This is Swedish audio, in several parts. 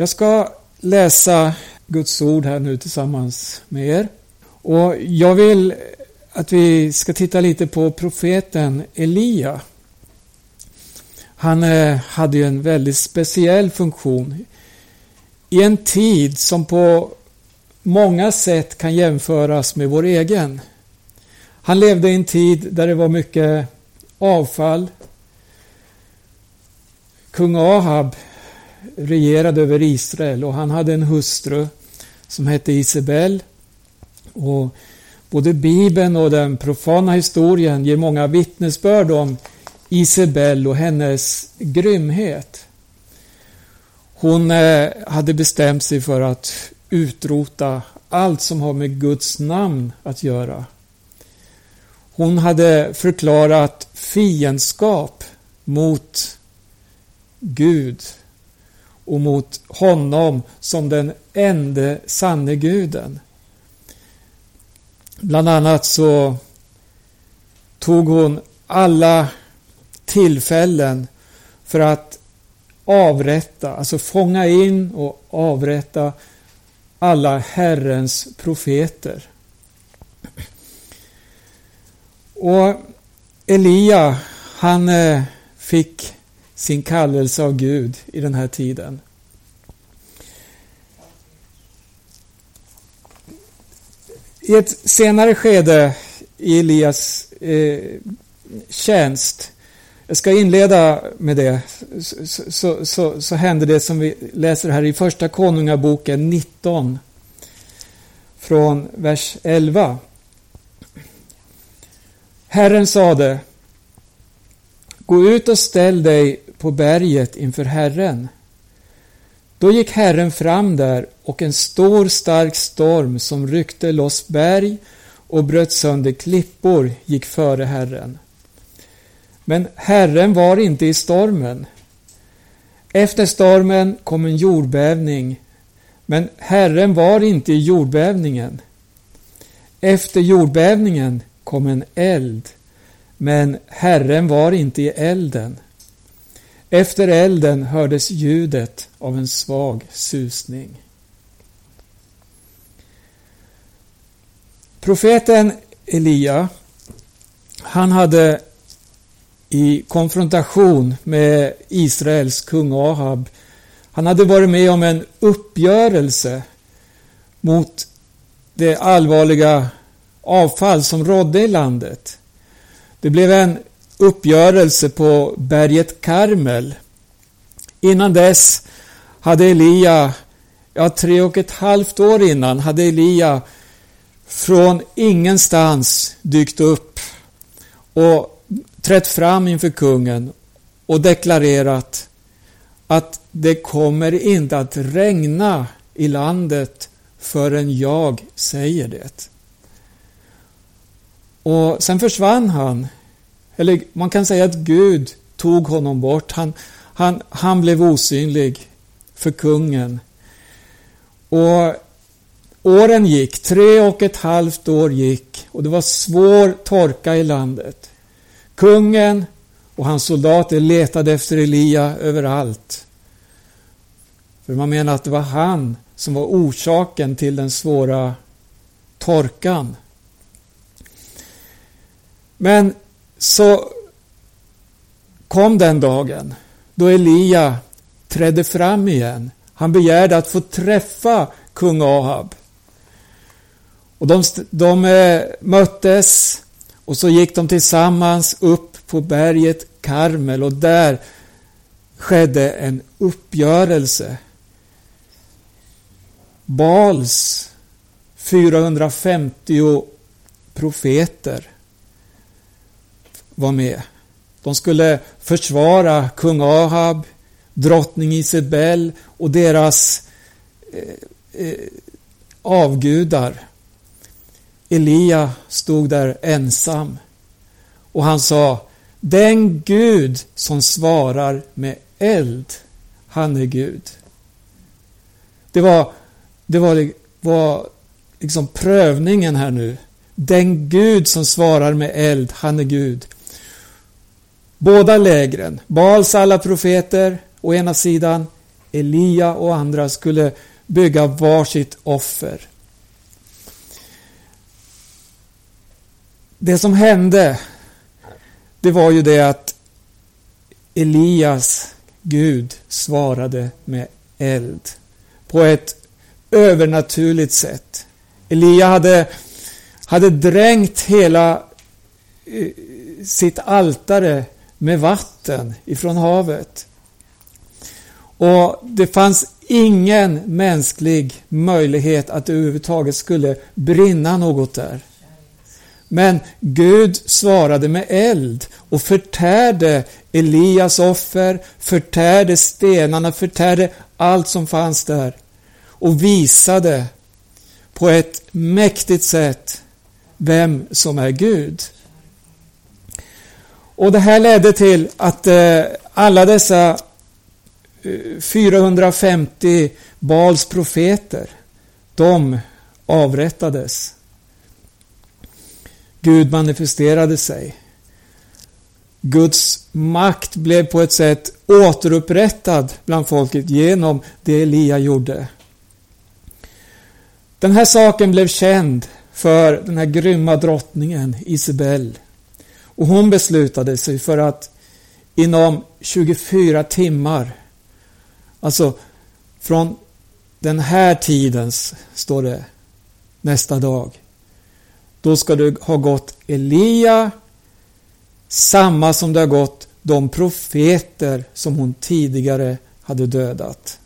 Jag ska läsa Guds ord här nu tillsammans med er. Och jag vill att vi ska titta lite på profeten Elia. Han eh, hade ju en väldigt speciell funktion i en tid som på många sätt kan jämföras med vår egen. Han levde i en tid där det var mycket avfall. Kung Ahab regerade över Israel och han hade en hustru som hette Isabel. Och både Bibeln och den profana historien ger många vittnesbörd om Isabel och hennes grymhet. Hon eh, hade bestämt sig för att utrota allt som har med Guds namn att göra. Hon hade förklarat fiendskap mot Gud och mot honom som den ende sanne guden. Bland annat så tog hon alla tillfällen för att avrätta, alltså fånga in och avrätta alla Herrens profeter. Och Elia, han eh, fick sin kallelse av Gud i den här tiden. I ett senare skede i Elias eh, tjänst, jag ska inleda med det, så, så, så, så hände det som vi läser här i Första Konungaboken 19, från vers 11. Herren sade, Gå ut och ställ dig på berget inför Herren. Då gick Herren fram där och en stor stark storm som ryckte loss berg och bröt sönder klippor gick före Herren. Men Herren var inte i stormen. Efter stormen kom en jordbävning, men Herren var inte i jordbävningen. Efter jordbävningen kom en eld, men Herren var inte i elden. Efter elden hördes ljudet av en svag susning. Profeten Elia, han hade i konfrontation med Israels kung Ahab, han hade varit med om en uppgörelse mot det allvarliga avfall som rådde i landet. Det blev en uppgörelse på berget Karmel. Innan dess hade Elia, ja tre och ett halvt år innan, hade Elia från ingenstans dykt upp och trätt fram inför kungen och deklarerat att det kommer inte att regna i landet förrän jag säger det. Och sen försvann han eller man kan säga att Gud tog honom bort. Han, han, han blev osynlig för kungen. Och åren gick, tre och ett halvt år gick och det var svår torka i landet. Kungen och hans soldater letade efter Elia överallt. För man menar att det var han som var orsaken till den svåra torkan. Men så kom den dagen då Elia trädde fram igen. Han begärde att få träffa kung Ahab. Och de, de eh, möttes och så gick de tillsammans upp på berget Karmel och där skedde en uppgörelse. Bals 450 profeter var med. De skulle försvara kung Ahab, drottning Isabel och deras eh, eh, avgudar. Elia stod där ensam och han sa Den Gud som svarar med eld, han är Gud. Det var, det var, var liksom prövningen här nu. Den Gud som svarar med eld, han är Gud. Båda lägren, Baals alla profeter å ena sidan, Elia och andra skulle bygga varsitt offer. Det som hände, det var ju det att Elias Gud svarade med eld på ett övernaturligt sätt. Elia hade, hade dränkt hela eh, sitt altare med vatten ifrån havet. Och det fanns ingen mänsklig möjlighet att det överhuvudtaget skulle brinna något där. Men Gud svarade med eld och förtärde Elias offer, förtärde stenarna, förtärde allt som fanns där och visade på ett mäktigt sätt vem som är Gud. Och det här ledde till att eh, alla dessa eh, 450 Bals profeter, de avrättades. Gud manifesterade sig. Guds makt blev på ett sätt återupprättad bland folket genom det Elia gjorde. Den här saken blev känd för den här grymma drottningen Isabel. Och hon beslutade sig för att inom 24 timmar, alltså från den här tidens, står det, nästa dag, då ska du ha gått Elia, samma som det har gått de profeter som hon tidigare hade dödat.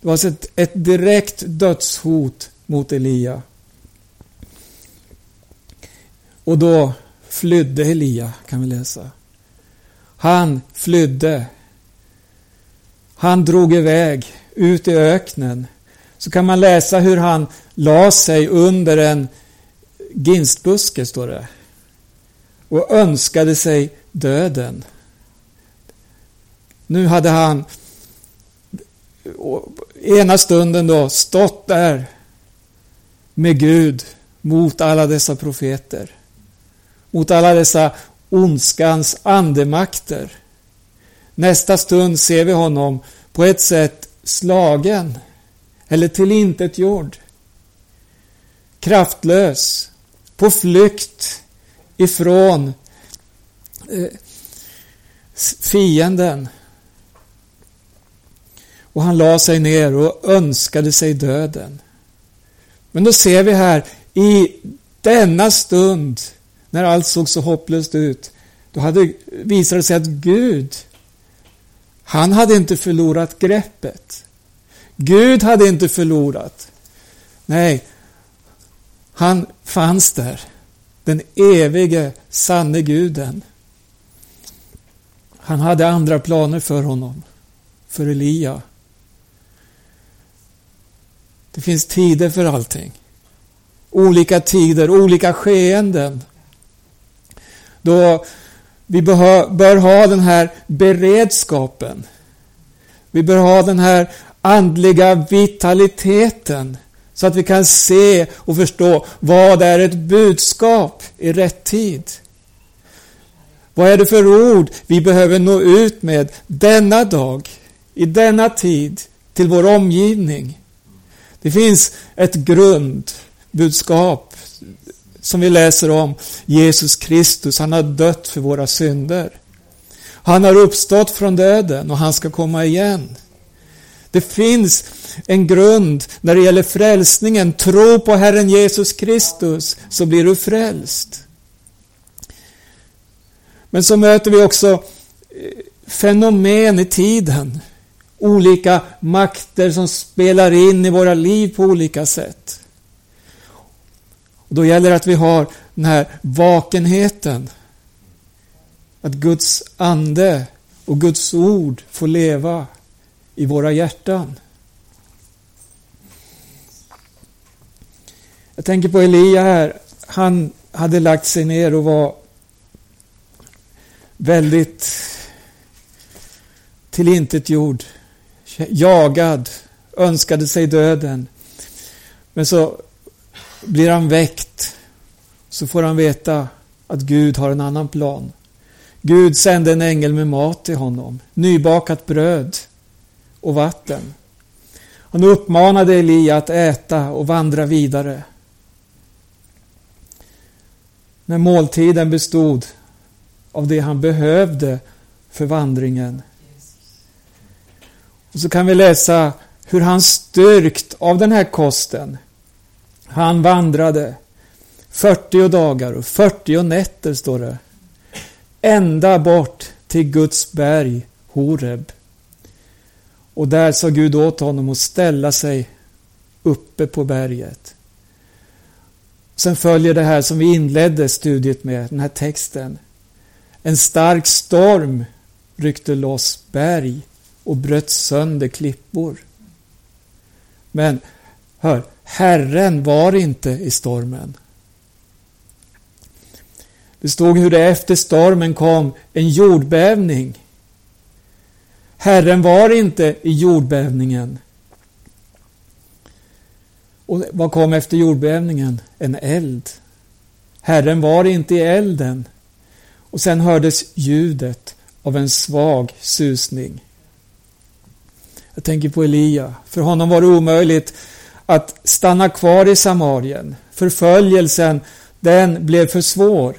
Det var alltså ett, ett direkt dödshot mot Elia. Och då flydde Elia, kan vi läsa. Han flydde. Han drog iväg ut i öknen. Så kan man läsa hur han la sig under en ginstbuske, står det. Och önskade sig döden. Nu hade han ena stunden då stått där med Gud mot alla dessa profeter. Mot alla dessa ondskans andemakter. Nästa stund ser vi honom på ett sätt slagen eller tillintetgjord. Kraftlös, på flykt ifrån eh, fienden. Och han la sig ner och önskade sig döden. Men då ser vi här i denna stund när allt såg så hopplöst ut. Då hade, visade det sig att Gud, han hade inte förlorat greppet. Gud hade inte förlorat. Nej, han fanns där. Den evige, sanne guden. Han hade andra planer för honom, för Elia. Det finns tider för allting. Olika tider, olika skeenden. Då vi bör ha den här beredskapen. Vi bör ha den här andliga vitaliteten så att vi kan se och förstå vad är ett budskap i rätt tid. Vad är det för ord vi behöver nå ut med denna dag, i denna tid, till vår omgivning? Det finns ett grundbudskap som vi läser om. Jesus Kristus, han har dött för våra synder. Han har uppstått från döden och han ska komma igen. Det finns en grund när det gäller frälsningen. Tro på Herren Jesus Kristus så blir du frälst. Men så möter vi också eh, fenomen i tiden. Olika makter som spelar in i våra liv på olika sätt. Och då gäller det att vi har den här vakenheten. Att Guds ande och Guds ord får leva i våra hjärtan. Jag tänker på Elia här. Han hade lagt sig ner och var väldigt tillintetgjord, jagad, önskade sig döden. Men så blir han väckt så får han veta att Gud har en annan plan. Gud sände en ängel med mat till honom, nybakat bröd och vatten. Han uppmanade Elia att äta och vandra vidare. När måltiden bestod av det han behövde för vandringen. Och så kan vi läsa hur han styrkt av den här kosten. Han vandrade 40 dagar och 40 nätter, står det. Ända bort till Guds berg, Horeb. Och där sa Gud åt honom att ställa sig uppe på berget. Sen följer det här som vi inledde studiet med, den här texten. En stark storm ryckte loss berg och bröt sönder klippor. Men hör, Herren var inte i stormen. Det stod hur det efter stormen kom en jordbävning. Herren var inte i jordbävningen. Och vad kom efter jordbävningen? En eld. Herren var inte i elden. Och sen hördes ljudet av en svag susning. Jag tänker på Elia. För honom var det omöjligt att stanna kvar i Samarien. Förföljelsen, den blev för svår.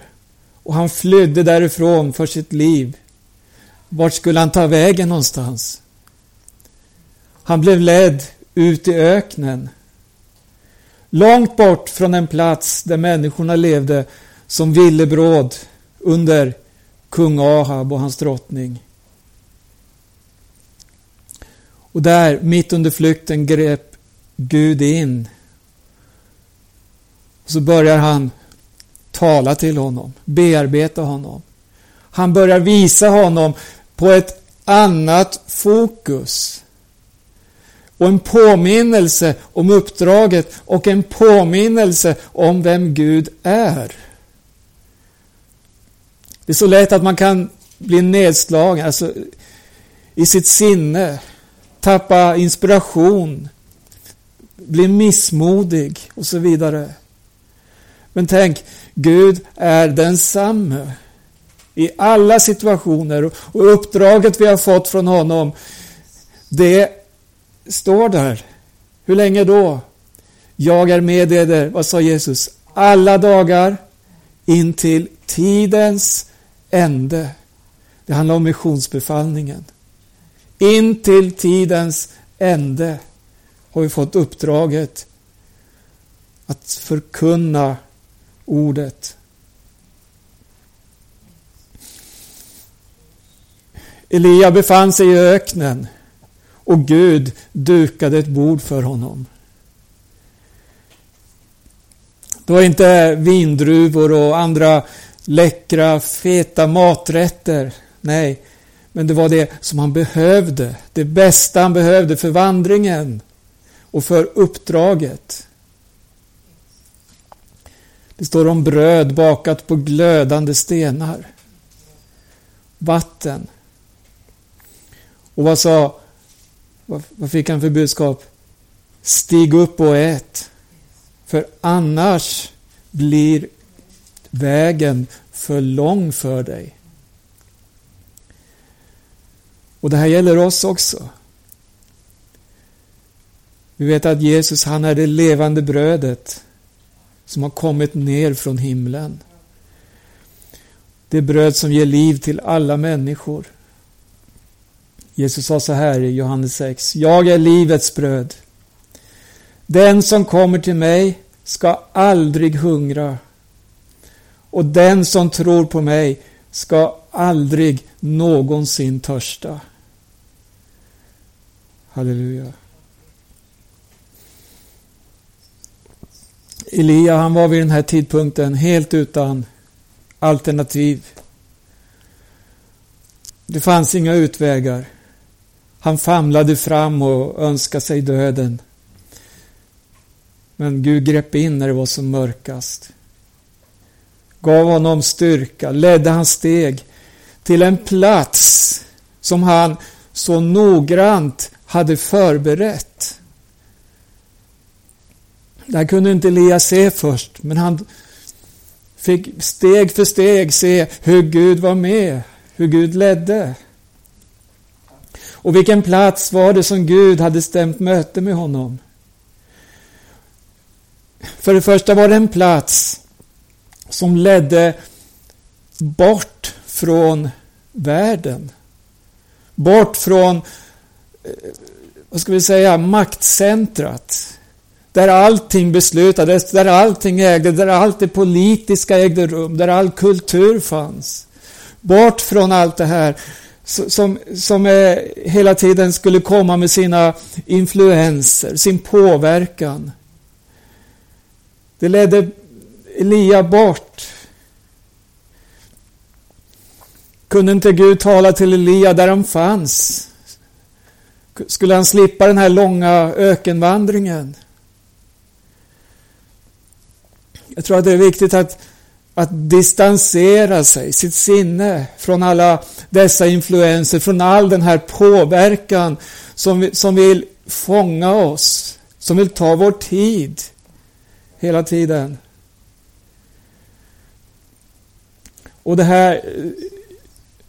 Och han flydde därifrån för sitt liv. Vart skulle han ta vägen någonstans? Han blev ledd ut i öknen. Långt bort från en plats där människorna levde som villebråd under kung Ahab och hans drottning. Och där, mitt under flykten, grep Gud in. Så börjar han tala till honom, bearbeta honom. Han börjar visa honom på ett annat fokus. Och en påminnelse om uppdraget och en påminnelse om vem Gud är. Det är så lätt att man kan bli nedslagen alltså, i sitt sinne, tappa inspiration, bli missmodig och så vidare. Men tänk, Gud är densamme i alla situationer och uppdraget vi har fått från honom, det står där. Hur länge då? Jag är med er, vad sa Jesus? Alla dagar intill tidens ände. Det handlar om missionsbefallningen. In till tidens ände har vi fått uppdraget att förkunna ordet. Elia befann sig i öknen och Gud dukade ett bord för honom. Det var inte vindruvor och andra läckra, feta maträtter. Nej, men det var det som han behövde. Det bästa han behövde för vandringen och för uppdraget. Det står om bröd bakat på glödande stenar. Vatten. Och vad sa, vad fick han för budskap? Stig upp och ät. För annars blir vägen för lång för dig. Och det här gäller oss också. Vi vet att Jesus, han är det levande brödet som har kommit ner från himlen. Det bröd som ger liv till alla människor. Jesus sa så här i Johannes 6. Jag är livets bröd. Den som kommer till mig ska aldrig hungra och den som tror på mig ska aldrig någonsin törsta. Halleluja. Elia han var vid den här tidpunkten helt utan alternativ. Det fanns inga utvägar. Han famlade fram och önskade sig döden. Men Gud grep in när det var som mörkast gav honom styrka, ledde hans steg till en plats som han så noggrant hade förberett. Där kunde inte Elias se först, men han fick steg för steg se hur Gud var med, hur Gud ledde. Och vilken plats var det som Gud hade stämt möte med honom? För det första var det en plats som ledde bort från världen. Bort från, eh, vad ska vi säga, maktcentrat. Där allting beslutades, där allting ägde, där allt det politiska ägde rum, där all kultur fanns. Bort från allt det här som, som hela tiden skulle komma med sina influenser, sin påverkan. Det ledde Elia bort. Kunde inte Gud tala till Elia där han fanns? Skulle han slippa den här långa ökenvandringen? Jag tror att det är viktigt att, att distansera sig, sitt sinne, från alla dessa influenser, från all den här påverkan som, som vill fånga oss, som vill ta vår tid hela tiden. Och det här eh,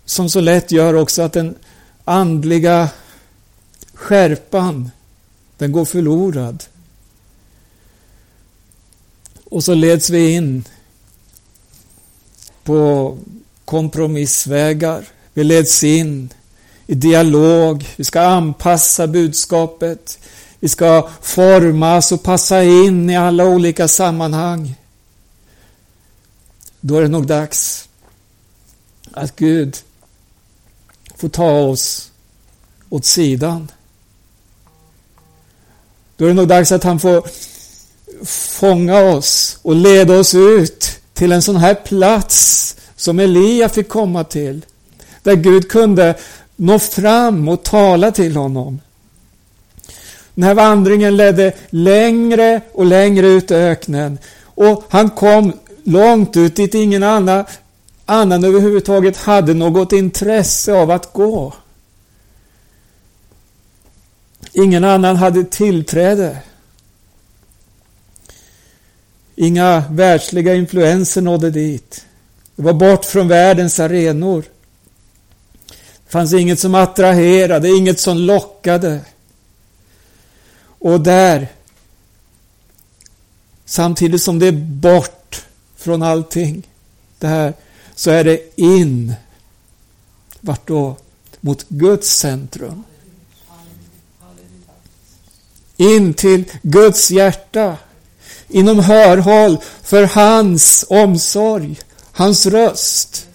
som så lätt gör också att den andliga skärpan, den går förlorad. Och så leds vi in på kompromissvägar. Vi leds in i dialog. Vi ska anpassa budskapet. Vi ska formas och passa in i alla olika sammanhang. Då är det nog dags att Gud får ta oss åt sidan. Då är det nog dags att han får fånga oss och leda oss ut till en sån här plats som Elia fick komma till. Där Gud kunde nå fram och tala till honom. Den här vandringen ledde längre och längre ut i öknen. Och han kom långt ut dit ingen annan, annan överhuvudtaget hade något intresse av att gå. Ingen annan hade tillträde. Inga världsliga influenser nådde dit. Det var bort från världens arenor. Det fanns inget som attraherade, inget som lockade. Och där, samtidigt som det är bort från allting, det här, så är det in. Vart då? Mot Guds centrum. In till Guds hjärta. Inom hörhåll för hans omsorg, hans röst.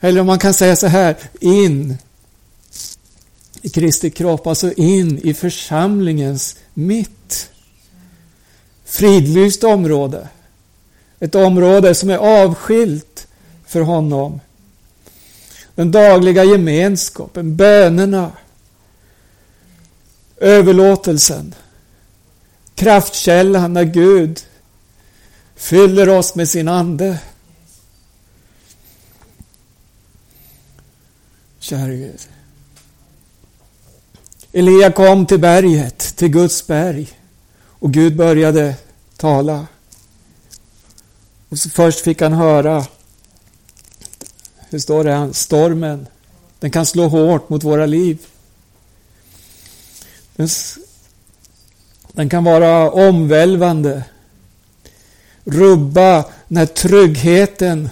Eller om man kan säga så här, in i Kristi kropp, alltså in i församlingens mitt. Fridlyst område. Ett område som är avskilt för honom. Den dagliga gemenskapen, bönerna, överlåtelsen, kraftkällan när Gud fyller oss med sin ande. Käre Gud. Elia kom till berget, till Guds berg. Och Gud började tala. Och först fick han höra, hur står det, stormen. Den kan slå hårt mot våra liv. Den, den kan vara omvälvande. Rubba den tryggheten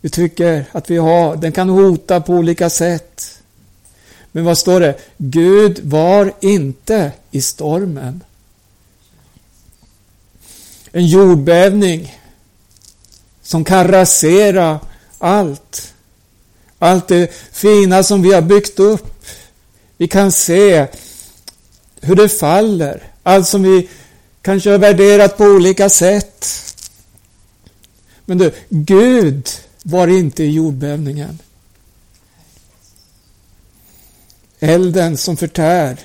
vi tycker att vi har. Den kan hota på olika sätt. Men vad står det? Gud var inte i stormen. En jordbävning som kan rasera allt. Allt det fina som vi har byggt upp. Vi kan se hur det faller. Allt som vi kanske har värderat på olika sätt. Men du, Gud var inte i jordbävningen. Elden som förtär.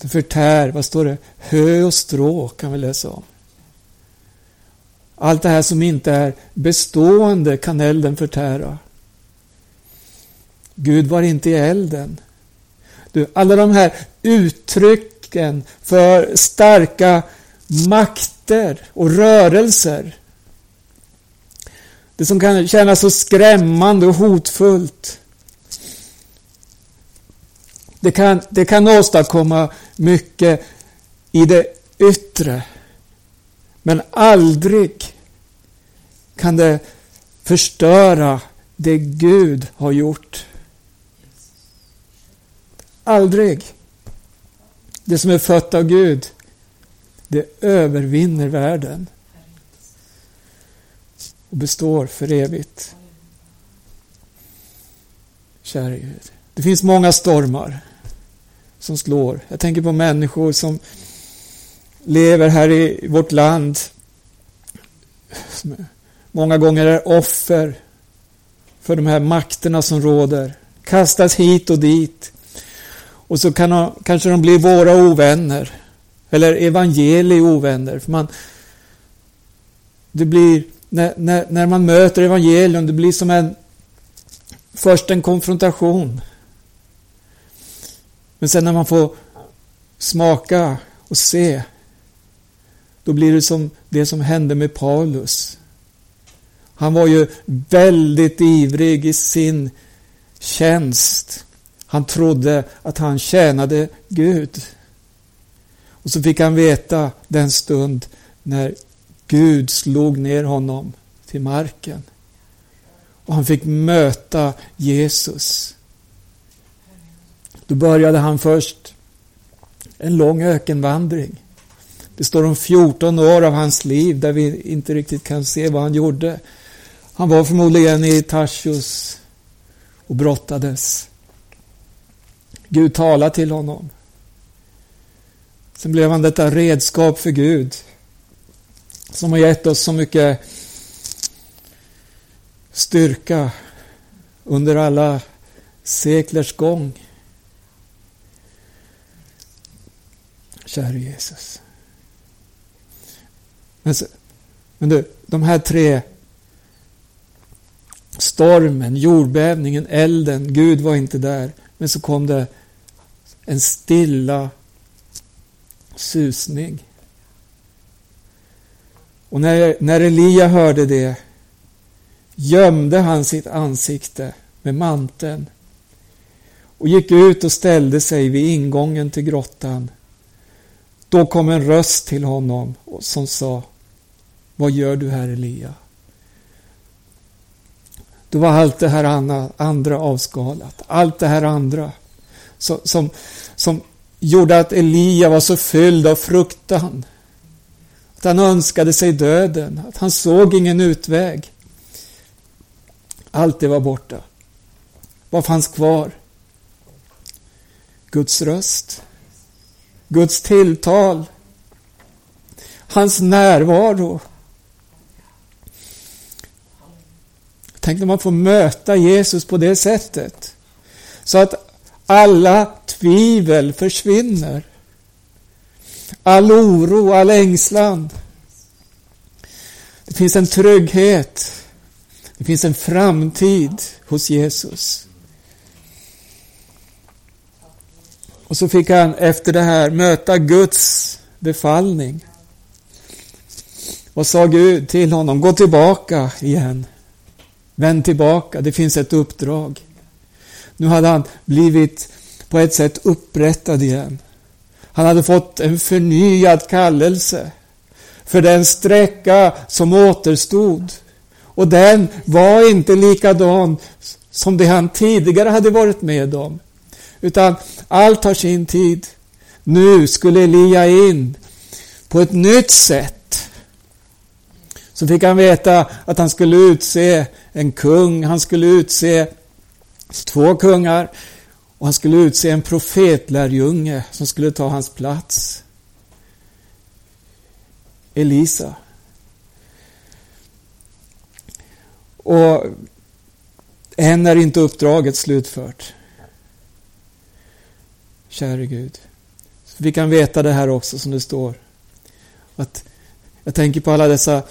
Den förtär, vad står det? Hö och strå kan vi läsa om. Allt det här som inte är bestående kan elden förtära. Gud var inte i elden. Du, alla de här uttrycken för starka makter och rörelser. Det som kan kännas så skrämmande och hotfullt. Det kan, det kan åstadkomma mycket i det yttre. Men aldrig kan det förstöra det Gud har gjort. Aldrig. Det som är fött av Gud, det övervinner världen och består för evigt. Käre Gud. Det finns många stormar som slår. Jag tänker på människor som lever här i vårt land. Många gånger är offer för de här makterna som råder. Kastas hit och dit. Och så kan de, kanske de blir våra ovänner. Eller evangelie ovänner. För man, det blir, när, när, när man möter evangelium, det blir som en först en konfrontation. Men sen när man får smaka och se, då blir det som det som hände med Paulus. Han var ju väldigt ivrig i sin tjänst. Han trodde att han tjänade Gud. Och så fick han veta den stund när Gud slog ner honom till marken. Och han fick möta Jesus. Då började han först en lång ökenvandring. Det står om 14 år av hans liv där vi inte riktigt kan se vad han gjorde. Han var förmodligen i Tarsus och brottades. Gud talade till honom. Sen blev han detta redskap för Gud som har gett oss så mycket styrka under alla seklers gång. Käre Jesus. Men, så, men du, de här tre stormen, jordbävningen, elden, Gud var inte där. Men så kom det en stilla susning. Och när, när Elia hörde det gömde han sitt ansikte med manteln och gick ut och ställde sig vid ingången till grottan. Då kom en röst till honom som sa Vad gör du här Elia? Då var allt det här andra avskalat. Allt det här andra som, som, som gjorde att Elia var så fylld av fruktan. Att han önskade sig döden, att han såg ingen utväg. Allt det var borta. Vad fanns kvar? Guds röst. Guds tilltal. Hans närvaro. Tänk när man får möta Jesus på det sättet. Så att alla tvivel försvinner. All oro, all ängslan. Det finns en trygghet. Det finns en framtid hos Jesus. Och så fick han efter det här möta Guds befallning. Vad sa Gud till honom? Gå tillbaka igen. Vänd tillbaka, det finns ett uppdrag. Nu hade han blivit på ett sätt upprättad igen. Han hade fått en förnyad kallelse för den sträcka som återstod. Och den var inte likadan som det han tidigare hade varit med om. Utan allt har sin tid. Nu skulle Elia in på ett nytt sätt. Så fick han veta att han skulle utse en kung, han skulle utse två kungar och han skulle utse en profetlärjunge som skulle ta hans plats. Elisa. Och än är inte uppdraget slutfört. Käre Gud. Så vi kan veta det här också som det står. Att jag tänker på alla dessa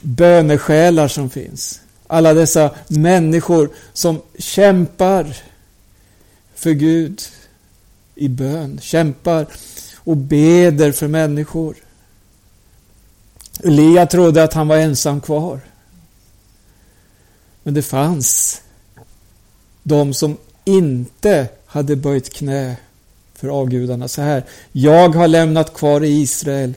bönesjälar som finns. Alla dessa människor som kämpar för Gud i bön, kämpar och beder för människor. Elia trodde att han var ensam kvar. Men det fanns de som inte hade böjt knä för avgudarna. Så här, jag har lämnat kvar i Israel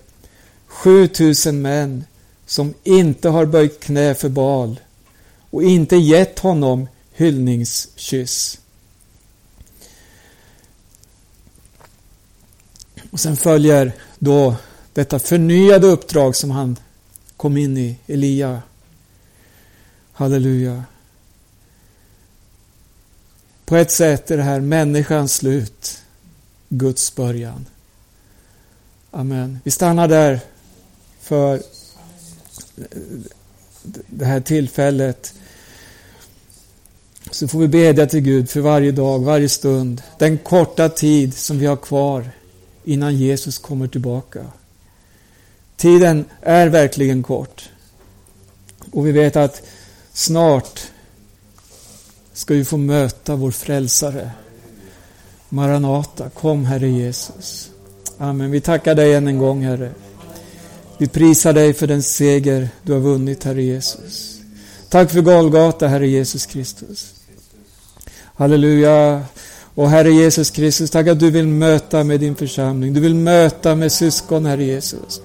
7000 män som inte har böjt knä för Baal och inte gett honom hyllningskyss. Och sen följer då detta förnyade uppdrag som han kom in i, Elia. Halleluja. På ett sätt är det här människans slut, Guds början. Amen. Vi stannar där för det här tillfället. Så får vi bedja till Gud för varje dag, varje stund, den korta tid som vi har kvar innan Jesus kommer tillbaka. Tiden är verkligen kort. Och vi vet att snart ska vi få möta vår frälsare. Maranata, kom Herre Jesus. Amen. Vi tackar dig än en gång Herre. Vi prisar dig för den seger du har vunnit Herre Jesus. Tack för Golgata Herre Jesus Kristus. Halleluja. Och Herre Jesus Kristus, tack att du vill möta med din församling. Du vill möta med syskon Herre Jesus.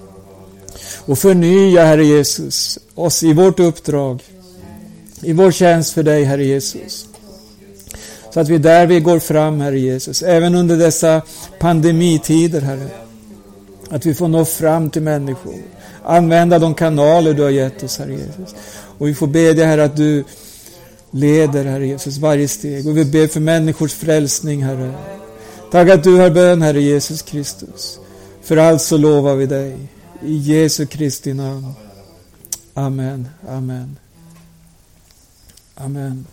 Och förnya Herre Jesus oss i vårt uppdrag. I vår tjänst för dig Herre Jesus. Så att vi där vi går fram, Herre Jesus, även under dessa pandemitider, Herre. Att vi får nå fram till människor. Använda de kanaler du har gett oss, Herre Jesus. Och vi får bedja, Herre, att du leder, Herre Jesus, varje steg. Och vi ber för människors frälsning, Herre. Tack att du har bön, Herre Jesus Kristus. För allt så lovar vi dig. I Jesu Kristi namn. Amen. Amen. Amen.